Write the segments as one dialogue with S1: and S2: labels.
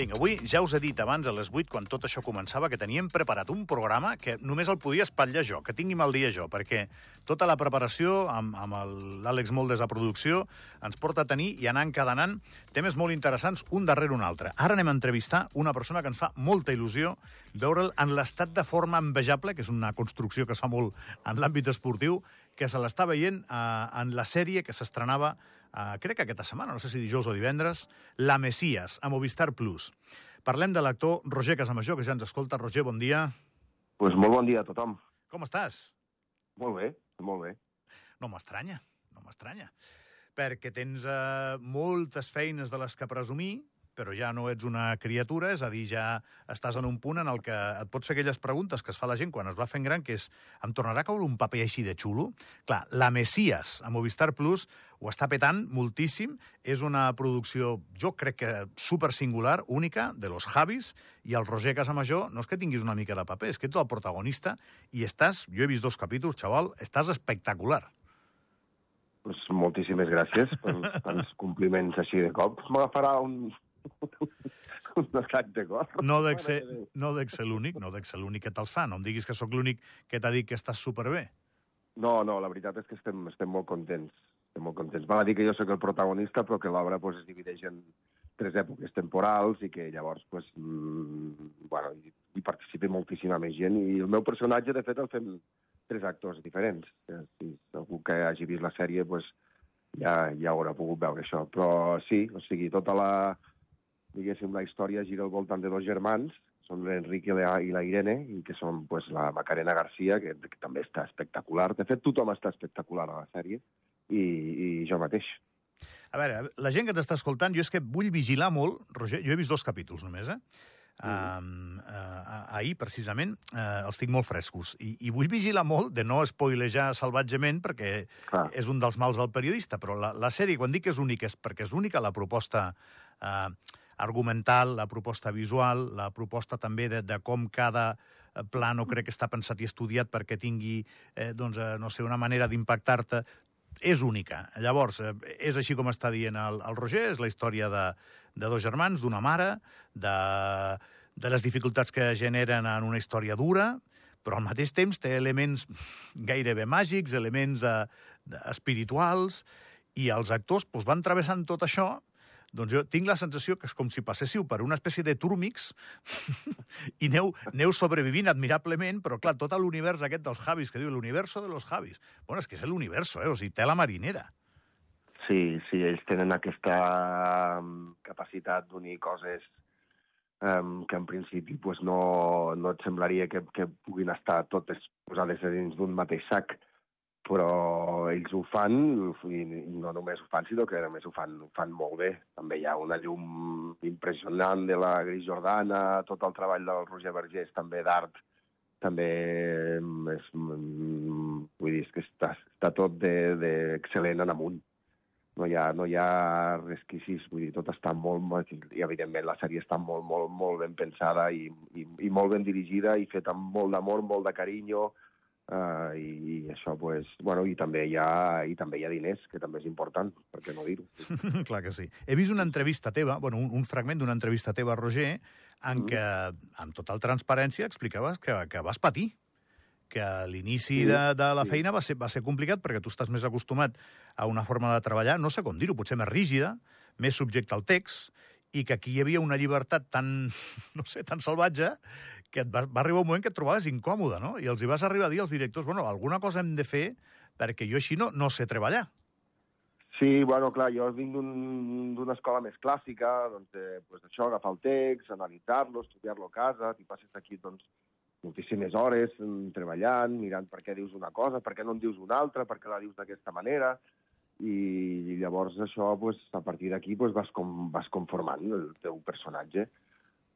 S1: Vinga, avui ja us he dit abans a les 8, quan tot això començava, que teníem preparat un programa que només el podia espatllar jo, que tingui mal dia jo, perquè tota la preparació amb, amb l'Àlex Moldes a producció ens porta a tenir i anar encadenant temes molt interessants un darrere un altre. Ara anem a entrevistar una persona que ens fa molta il·lusió veure'l en l'estat de forma envejable, que és una construcció que es fa molt en l'àmbit esportiu, que se l'està veient eh, en la sèrie que s'estrenava uh, crec que aquesta setmana, no sé si dijous o divendres, La Messias, a Movistar Plus. Parlem de l'actor Roger Casamajor, que ja ens escolta. Roger, bon dia.
S2: Pues molt bon dia a tothom.
S1: Com estàs?
S2: Molt bé, molt bé.
S1: No m'estranya, no m'estranya. Perquè tens uh, moltes feines de les que presumir, però ja no ets una criatura, és a dir, ja estàs en un punt en el que et pots fer aquelles preguntes que es fa la gent quan es va fent gran, que és, em tornarà a caure un paper així de xulo? Clar, La Messias, a Movistar Plus, ho està petant moltíssim, és una producció, jo crec que super singular, única, de los Javis, i el Roger Casamajor, no és que tinguis una mica de paper, és que ets el protagonista, i estàs, jo he vist dos capítols, xaval, estàs espectacular.
S2: Pues moltíssimes gràcies per els compliments així de cop. M'agafarà un, un de cor.
S1: No dec ser, no dec ser l'únic, no dec ser l'únic que te'ls fa. No em diguis que sóc l'únic que t'ha dit que estàs superbé.
S2: No, no, la veritat és que estem, estem molt contents. Estem molt contents. Val a dir que jo sóc el protagonista, però que l'obra pues, es divideix en tres èpoques temporals i que llavors pues, mm, bueno, hi, hi participa moltíssima més gent. I el meu personatge, de fet, el fem tres actors diferents. Si algú que hagi vist la sèrie pues, ja, ja haurà pogut veure això. Però sí, o sigui, tota la, diguéssim, la història gira al voltant de dos germans, són l'Enric i la, i la Irene, i que són pues, la Macarena Garcia, que, que també està espectacular. De fet, tothom està espectacular a la sèrie, i, i jo mateix.
S1: A veure, la gent que t'està escoltant, jo és que vull vigilar molt, Roger, jo he vist dos capítols només, eh? Uh, uh, ahir, precisament, uh, els tinc molt frescos. I, I vull vigilar molt de no spoilejar salvatgement, perquè Clar. és un dels mals del periodista, però la, la sèrie, quan dic que és única, és perquè és única la proposta uh, argumental, la proposta visual, la proposta també de, de com cada plano crec que està pensat i estudiat perquè tingui, eh, doncs, eh, no sé, una manera d'impactar-te és única. Llavors, eh, és així com està dient el, el Roger, és la història de, de dos germans, d'una mare, de, de les dificultats que generen en una història dura, però al mateix temps té elements gairebé màgics, elements de, de espirituals, i els actors doncs, van travessant tot això doncs jo tinc la sensació que és com si passéssiu per una espècie de túrmix i aneu, aneu sobrevivint admirablement, però clar, tot l'univers aquest dels Javis, que diu l'universo de los Javis. Bueno, és que és l'universo, eh? O sigui, té la marinera.
S2: Sí, sí, ells tenen aquesta um, capacitat d'unir coses um, que en principi pues, no, no et semblaria que, que puguin estar totes posades dins d'un mateix sac però ells ho fan, i no només ho fan, sinó que a més ho fan, ho fan molt bé. També hi ha una llum impressionant de la Gris Jordana, tot el treball del Roger Vergés, també d'art, també és, vull dir, que està, està tot d'excel·lent en amunt. No hi, ha, no hi ha resquicis, vull dir, tot està molt, i evidentment la sèrie està molt, molt, molt ben pensada i, i, i molt ben dirigida i feta amb molt d'amor, molt de carinyo, Uh, i, i això, pues, bueno, i també, hi ha, i també hi ha diners, que també és important, per què no dir-ho?
S1: Clar que sí. He vist una entrevista teva, bueno, un, un fragment d'una entrevista teva, Roger, en mm. què, amb total transparència, explicaves que, que vas patir, que l'inici sí, de, de la sí. feina va ser, va ser complicat perquè tu estàs més acostumat a una forma de treballar, no sé com dir-ho, potser més rígida, més subjecte al text, i que aquí hi havia una llibertat tan, no sé, tan salvatge que et va, va arribar un moment que et trobaves incòmode, no? I els hi vas arribar a dir als directors, bueno, alguna cosa hem de fer perquè jo així no, no sé treballar.
S2: Sí, bueno, clar, jo vinc d'una un, escola més clàssica, doncs, eh, pues això, agafar el text, analitzar-lo, estudiar-lo a casa, t'hi passes aquí, doncs, moltíssimes hores mm, treballant, mirant per què dius una cosa, per què no en dius una altra, per què la dius d'aquesta manera, i, i llavors això, pues, a partir d'aquí, pues, vas, com, vas conformant el teu personatge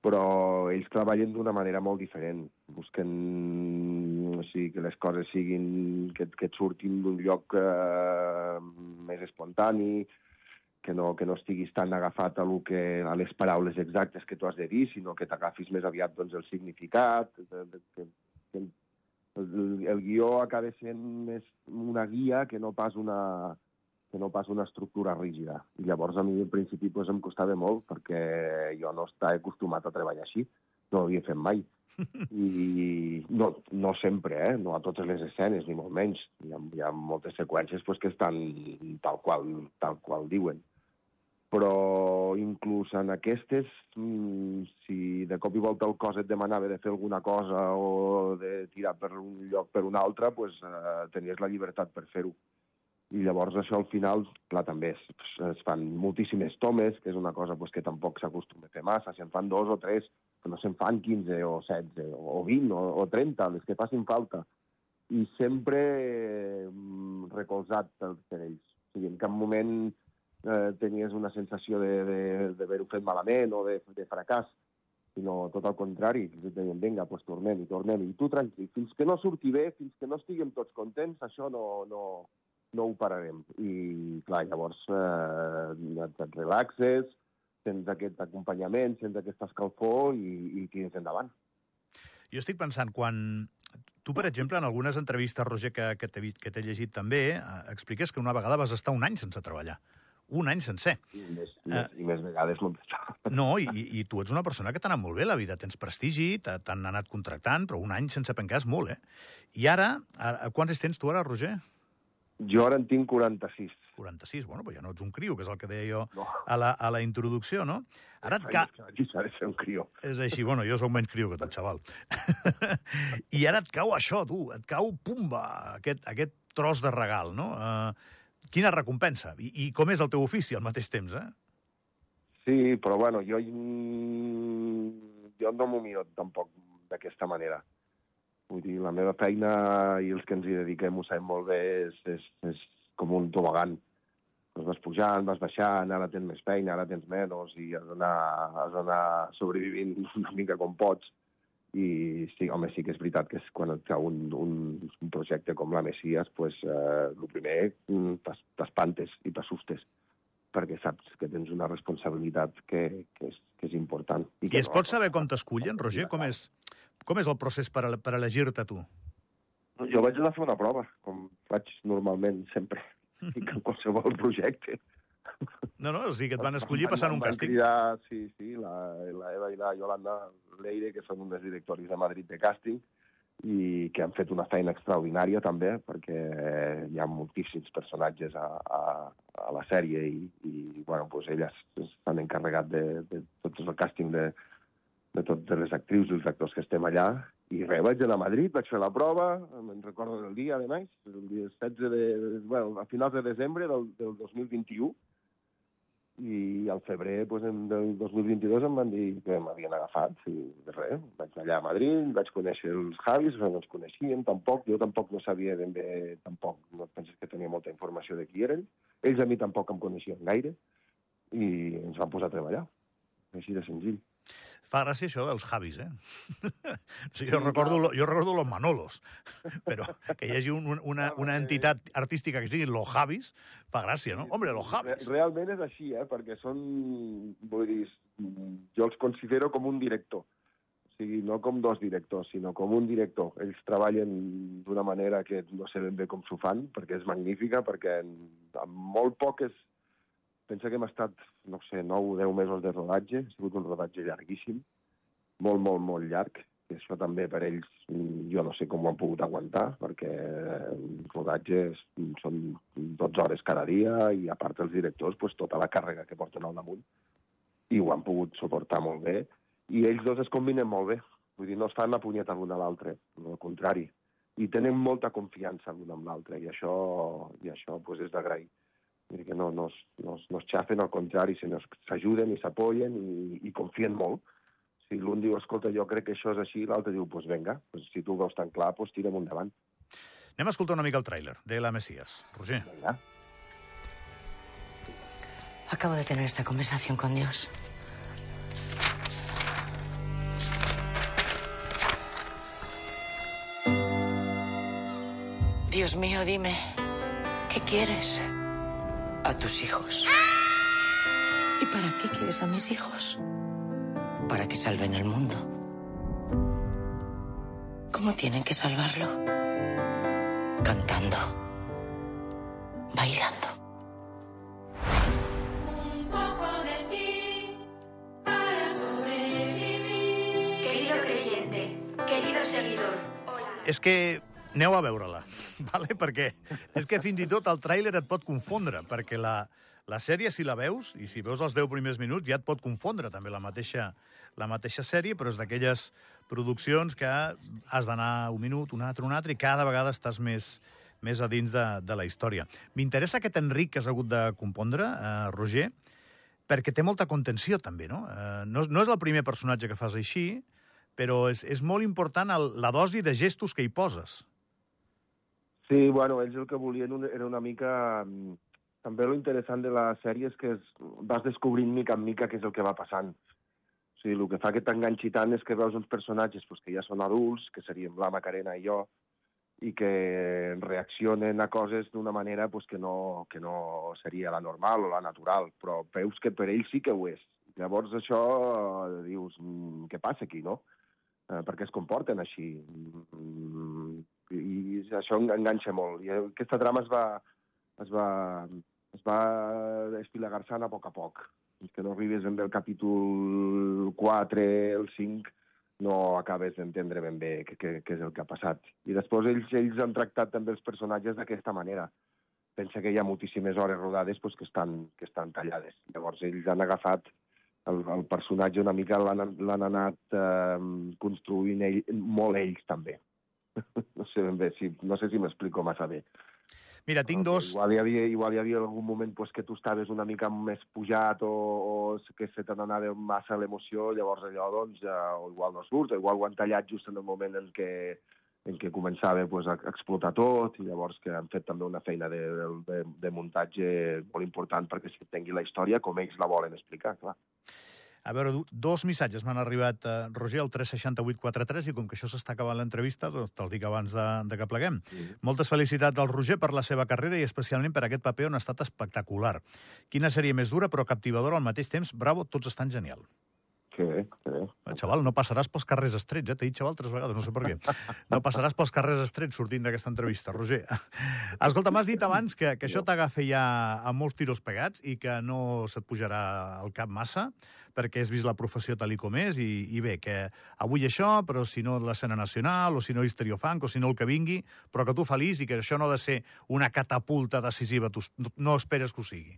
S2: però ells treballen d'una manera molt diferent. Busquen o sigui, que les coses siguin, que, que et surtin d'un lloc eh, més espontani, que no, que no estiguis tan agafat a, lo que, a les paraules exactes que tu has de dir, sinó que t'agafis més aviat doncs, el significat, que, que, el, el guió acaba sent més una guia que no pas una, que no pas una estructura rígida. I llavors a mi al principi pues, em costava molt perquè jo no estava acostumat a treballar així, no ho havia fet mai. I no, no sempre, eh? no a totes les escenes, ni molt menys. Hi ha, hi ha moltes seqüències pues, que estan tal qual, tal qual diuen. Però inclús en aquestes, mmm, si de cop i volta el cos et demanava de fer alguna cosa o de tirar per un lloc per un altre, pues, eh, tenies la llibertat per fer-ho. I llavors això al final, clar, també es, es fan moltíssimes tomes, que és una cosa pues, que tampoc s'acostuma a fer massa. Si en fan dos o tres, que no se'n fan 15 o 16 o 20 o, o 30, les que facin falta. I sempre eh, recolzat per, per ells. O sigui, en cap moment eh, tenies una sensació d'haver-ho fet malament o de, de fracàs, sinó tot el contrari, et deien, vinga, doncs tornem i tornem, i tu tranquil, fins que no surti bé, fins que no estiguem tots contents, això no, no, no ho pararem. I, clar, llavors eh, et, et relaxes, tens aquest acompanyament, tens aquesta escalfor i, i tires endavant.
S1: Jo estic pensant, quan tu, per exemple, en algunes entrevistes, Roger, que, que t'he llegit també, eh, expliques que una vegada vas estar un any sense treballar. Un any sencer.
S2: I més, uh, més, i més vegades moltes.
S1: No, i, i tu ets una persona que t'ha anat molt bé la vida, tens prestigi, t'han anat contractant, però un any sense pencar és molt, eh? I ara, ara quants tens tu ara, Roger?
S2: Jo ara en tinc 46.
S1: 46, bueno, però ja no ets un criu, que és el que deia jo no. a, la, a la introducció, no?
S2: Ara et ca... Aquí s'ha de ser un criu.
S1: És així, bueno, jo sóc menys criu que tu, xaval. I ara et cau això, tu, et cau, pumba, aquest, aquest tros de regal, no? Uh, quina recompensa? I, I com és el teu ofici al mateix temps, eh?
S2: Sí, però bueno, jo, jo no m'ho miro tampoc d'aquesta manera. Vull dir, la meva feina i els que ens hi dediquem ho sabem molt bé, és, és, és com un tobogan. Doncs vas pujant, vas baixant, ara tens més feina, ara tens menys, i has d'anar sobrevivint una mica com pots. I sí, home, sí que és veritat que és quan et cau un, un, un projecte com la Messias, pues, eh, el primer mm, t'espantes i t'assustes perquè saps que tens una responsabilitat que, que, és, que és important.
S1: I, I es no, pot saber com t'escullen, Roger? Com és, com és el procés per, per elegir-te tu?
S2: Jo vaig anar a fer una prova, com faig normalment sempre, en qualsevol projecte.
S1: No, no, o sigui que et van escollir passant un càsting.
S2: Cridar, sí, sí, la, la Eva i la Yolanda Leire, que són unes directoris de Madrid de càsting, i que han fet una feina extraordinària també, perquè hi ha moltíssims personatges a, a, a la sèrie i, i bueno, pues elles s'han encarregat de, de tot el càsting de, de totes les actrius i els actors que estem allà. I res, vaig anar a Madrid, vaig fer la prova, me'n recordo del dia, a més, el dia 16 de... Bueno, a finals de desembre del, del 2021, i al febrer pues, del 2022 em van dir que m'havien agafat i res, vaig allà a Madrid, vaig conèixer els Javis, no ens coneixíem tampoc, jo tampoc no sabia ben bé, tampoc, no penses que tenia molta informació de qui eren, ells a mi tampoc em coneixien gaire, i ens van posar a treballar, així de senzill.
S1: Fa gràcia això dels Javis, eh? o sigui, jo, recordo, jo recordo los Manolos, però que hi hagi un, una, una entitat artística que siguin los Javis, fa gràcia, no? Hombre, los Javis.
S2: Realment és així, eh? Perquè són, vull dir, jo els considero com un director. O sigui, no com dos directors, sinó com un director. Ells treballen d'una manera que no sé ben bé com s'ho fan, perquè és magnífica, perquè en, en molt poques Pensa que hem estat, no sé, 9 o 10 mesos de rodatge, ha sigut un rodatge llarguíssim, molt, molt, molt llarg, i això també per ells jo no sé com ho han pogut aguantar, perquè els rodatges són 12 hores cada dia i a part els directors pues, tota la càrrega que porten al damunt i ho han pogut suportar molt bé i ells dos es combinen molt bé, vull dir, no es fan la punyeta l'un a l'altre, al contrari, i tenen molta confiança l'un amb l'altre i això, i això pues, és d'agrair. Vull dir que no, no, no, no es xafen, al contrari, sinó s'ajuden i s'apoyen i, i confien molt. Si l'un diu, escolta, jo crec que això és així, l'altre diu, doncs pues venga, pues si tu ho veus tan clar, pues tirem endavant.
S1: Anem a escoltar una mica el tràiler de La Mesías. Roger. Venga.
S3: Acabo de tener esta conversación con Dios. Dios mío, dime, ¿qué quieres? a tus hijos. ¿Y para qué quieres a mis hijos? Para que salven el mundo. ¿Cómo tienen que salvarlo? Cantando. Bailando.
S1: Un
S3: poco de ti para sobrevivir. Querido creyente, querido seguidor. Hola.
S1: Es que aneu a veure-la. vale? perquè és que fins i tot el tràiler et pot confondre, perquè la, la sèrie, si la veus, i si veus els 10 primers minuts, ja et pot confondre també la mateixa, la mateixa sèrie, però és d'aquelles produccions que has d'anar un minut, un altre, un altre, i cada vegada estàs més, més a dins de, de la història. M'interessa aquest Enric que has hagut de compondre, eh, Roger, perquè té molta contenció, també, no? Eh, no, no és el primer personatge que fas així, però és, és molt important el, la dosi de gestos que hi poses.
S2: Sí, bueno, ells el que volien era una mica... mm, També lo interessant de la sèrie és que es, vas descobrint mica en mica què és el que va passant. O sigui, el que fa que t'enganxi tant és que veus uns personatges pues, que ja són adults, que seríem la Macarena i jo, i que reaccionen a coses d'una manera pues, que, no, que no seria la normal o la natural, però veus que per ells sí que ho és. Llavors això dius, mm, què passa aquí, no? Eh, per què es comporten així? Mm, I això en- enganxa molt. I aquesta trama es va, es va, es va espilegar-se a poc a poc. Fins que no arribes bé al capítol 4, el 5, no acabes d'entendre ben bé què, què, què és el que ha passat. I després ells, ells han tractat també els personatges d'aquesta manera. Pensa que hi ha moltíssimes hores rodades pues, que, estan, que estan tallades. Llavors ells han agafat el, el personatge una mica l'han anat eh, construint ell, molt ells també. no sé ben bé, si, no sé si m'explico massa bé.
S1: Mira, tinc dos...
S2: Igual hi havia, igual hi havia algun moment pues, que tu estaves una mica més pujat o, o que se te n'anava massa l'emoció, llavors allò, doncs, ja, o igual no surt, o igual ho han tallat just en el moment en què, en què començava pues, a explotar tot, i llavors que han fet també una feina de, de, de, de muntatge molt important perquè s'entengui la història com ells la volen explicar, clar.
S1: A veure, dos missatges m'han arribat, eh, Roger, al 36843, i com que això s'està acabant l'entrevista, doncs te'l dic abans de, de que pleguem.
S2: Sí.
S1: Moltes felicitats al Roger per la seva carrera i especialment per aquest paper on ha estat espectacular. Quina sèrie més dura però captivadora al mateix temps. Bravo, tots estan genial.
S2: Que bé, que bé.
S1: Eh, Xaval, no passaràs pels carrers estrets, eh? T'he dit xaval tres vegades, no sé per què. No passaràs pels carrers estrets sortint d'aquesta entrevista, Roger. Escolta, m'has dit abans que, que això t'agafa ja amb molts tiros pegats i que no se't pujarà al cap massa, perquè has vist la professió tal i com és, i, i bé, que avui això, però si no l'escena nacional, o si no Histriofunk, o si no el que vingui, però que tu feliç i que això no ha de ser una catapulta decisiva, tu no, esperes que ho sigui.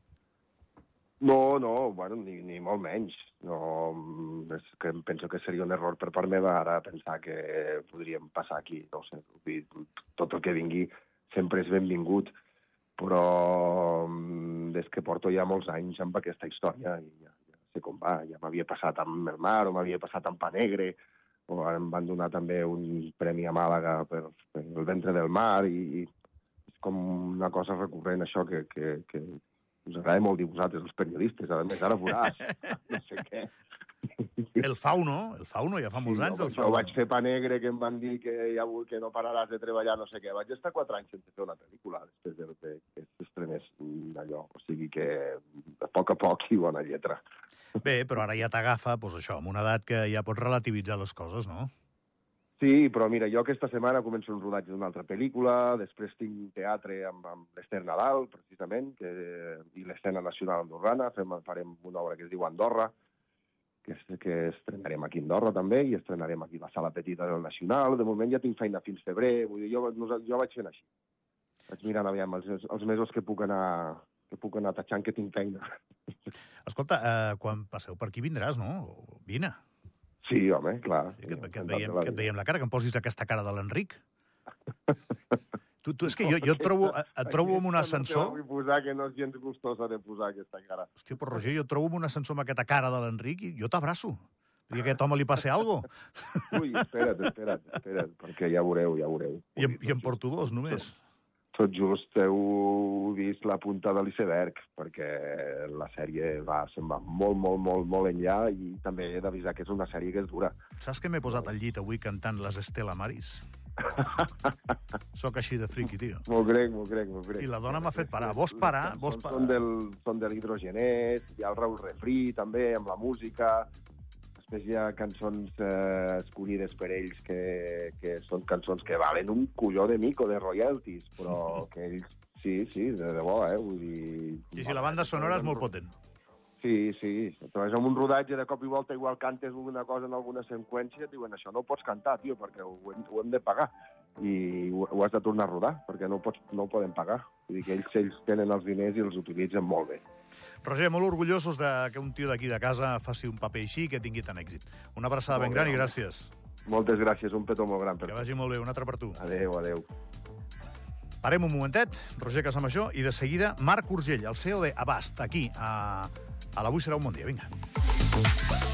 S2: No, no, bueno, ni, ni molt menys. No, mm, és que penso que seria un error per part meva ara pensar que podríem passar aquí. No sé, tot el que vingui sempre és benvingut, però mm, des que porto ja molts anys amb aquesta història i ja sé com va, ja m'havia passat amb el mar o m'havia passat amb Pa Negre, o ara em van donar també un premi a Màlaga per, per el ventre del mar i, i és com una cosa recurrent això que, que, que us agrada molt dir vosaltres, els periodistes, a més ara veuràs, no sé què.
S1: El Fauno, el Fauno, ja fa molts
S2: Sí,
S1: anys,
S2: jo,
S1: el
S2: jo
S1: Fauno.
S2: vaig fer pa negre que em van dir que ja vull que no pararàs de treballar, no sé què. Vaig estar quatre anys sense fer una pel·lícula després de, de que s'estrenés allò. O sigui que a poc a poc i bona lletra.
S1: Bé, però ara ja t'agafa, doncs això, amb una edat que ja pots relativitzar les coses, no?
S2: Sí, però mira, jo aquesta setmana començo el rodatge d'una altra pel·lícula, després tinc teatre amb, amb l'Ester Nadal, precisament, que, i l'escena nacional andorrana, fem, farem una obra que es diu Andorra, que, que estrenarem aquí a Andorra també, i estrenarem aquí la sala petita del Nacional. De moment ja tinc feina fins febrer, vull dir, jo, nos- jo vaig fent així. Vaig mirant aviam els, els mesos que puc anar que puc anar tatxant que tinc feina.
S1: Escolta, eh, quan passeu per aquí vindràs, no? Vine.
S2: Sí, home, clar.
S1: Sí, que, que, et veiem, que et veiem la cara, que em posis aquesta cara de l'Enric. Tu, tu, és que jo, jo et trobo, et, et trobo amb un ascensor...
S2: No posar, que no és gens gustosa de posar aquesta cara.
S1: Hòstia, però Roger, jo et trobo amb un ascensor amb aquesta cara de l'Enric i jo t'abraço. I a aquest home li passa alguna cosa.
S2: Ui, espera't, espera't, espera't, perquè ja veureu, ja veureu.
S1: I, em, I em porto dos, només.
S2: Tot just heu vist la punta de l'iceberg, perquè la sèrie va, se'n va molt, molt, molt, molt enllà i també he d'avisar que és una sèrie que és dura.
S1: Saps que m'he posat al llit avui cantant les Estela Maris? Soc així de friqui, tio.
S2: M'ho crec, m'ho crec, m'ho crec.
S1: I la dona m'ha fet parar. Vols parar? Vols parar?
S2: Són del, són de l'hidrogenès, hi ha el Raül Refri, també, amb la música. Després hi ha cançons eh, escollides per ells que, que són cançons que valen un colló de mico de royalties, però que ells... Sí, sí, de debò, eh? Vull dir...
S1: I si la banda sonora és molt potent.
S2: Sí, sí. Tu vas amb un rodatge de cop i volta, igual cantes una cosa en alguna seqüència, et diuen això no ho pots cantar, tio, perquè ho hem, ho hem de pagar. i ho, ho has de tornar a rodar, perquè no, ho pots, no ho poden pagar. Vull dir que ells, ells tenen els diners i els utilitzen molt bé.
S1: Roger, molt orgullosos de que un tio d'aquí de casa faci un paper així i que tingui tant èxit. Una abraçada
S2: Molt
S1: ben
S2: bé,
S1: gran i
S2: home.
S1: gràcies.
S2: Moltes gràcies, un petó molt gran per
S1: Que vagi molt bé. Un altre per tu.
S2: Adéu, adéu.
S1: Parem un momentet, Roger Casamajor, i de seguida Marc Urgell, el CEO de Abast, aquí, a, a l'Avui serà un bon dia. Vinga.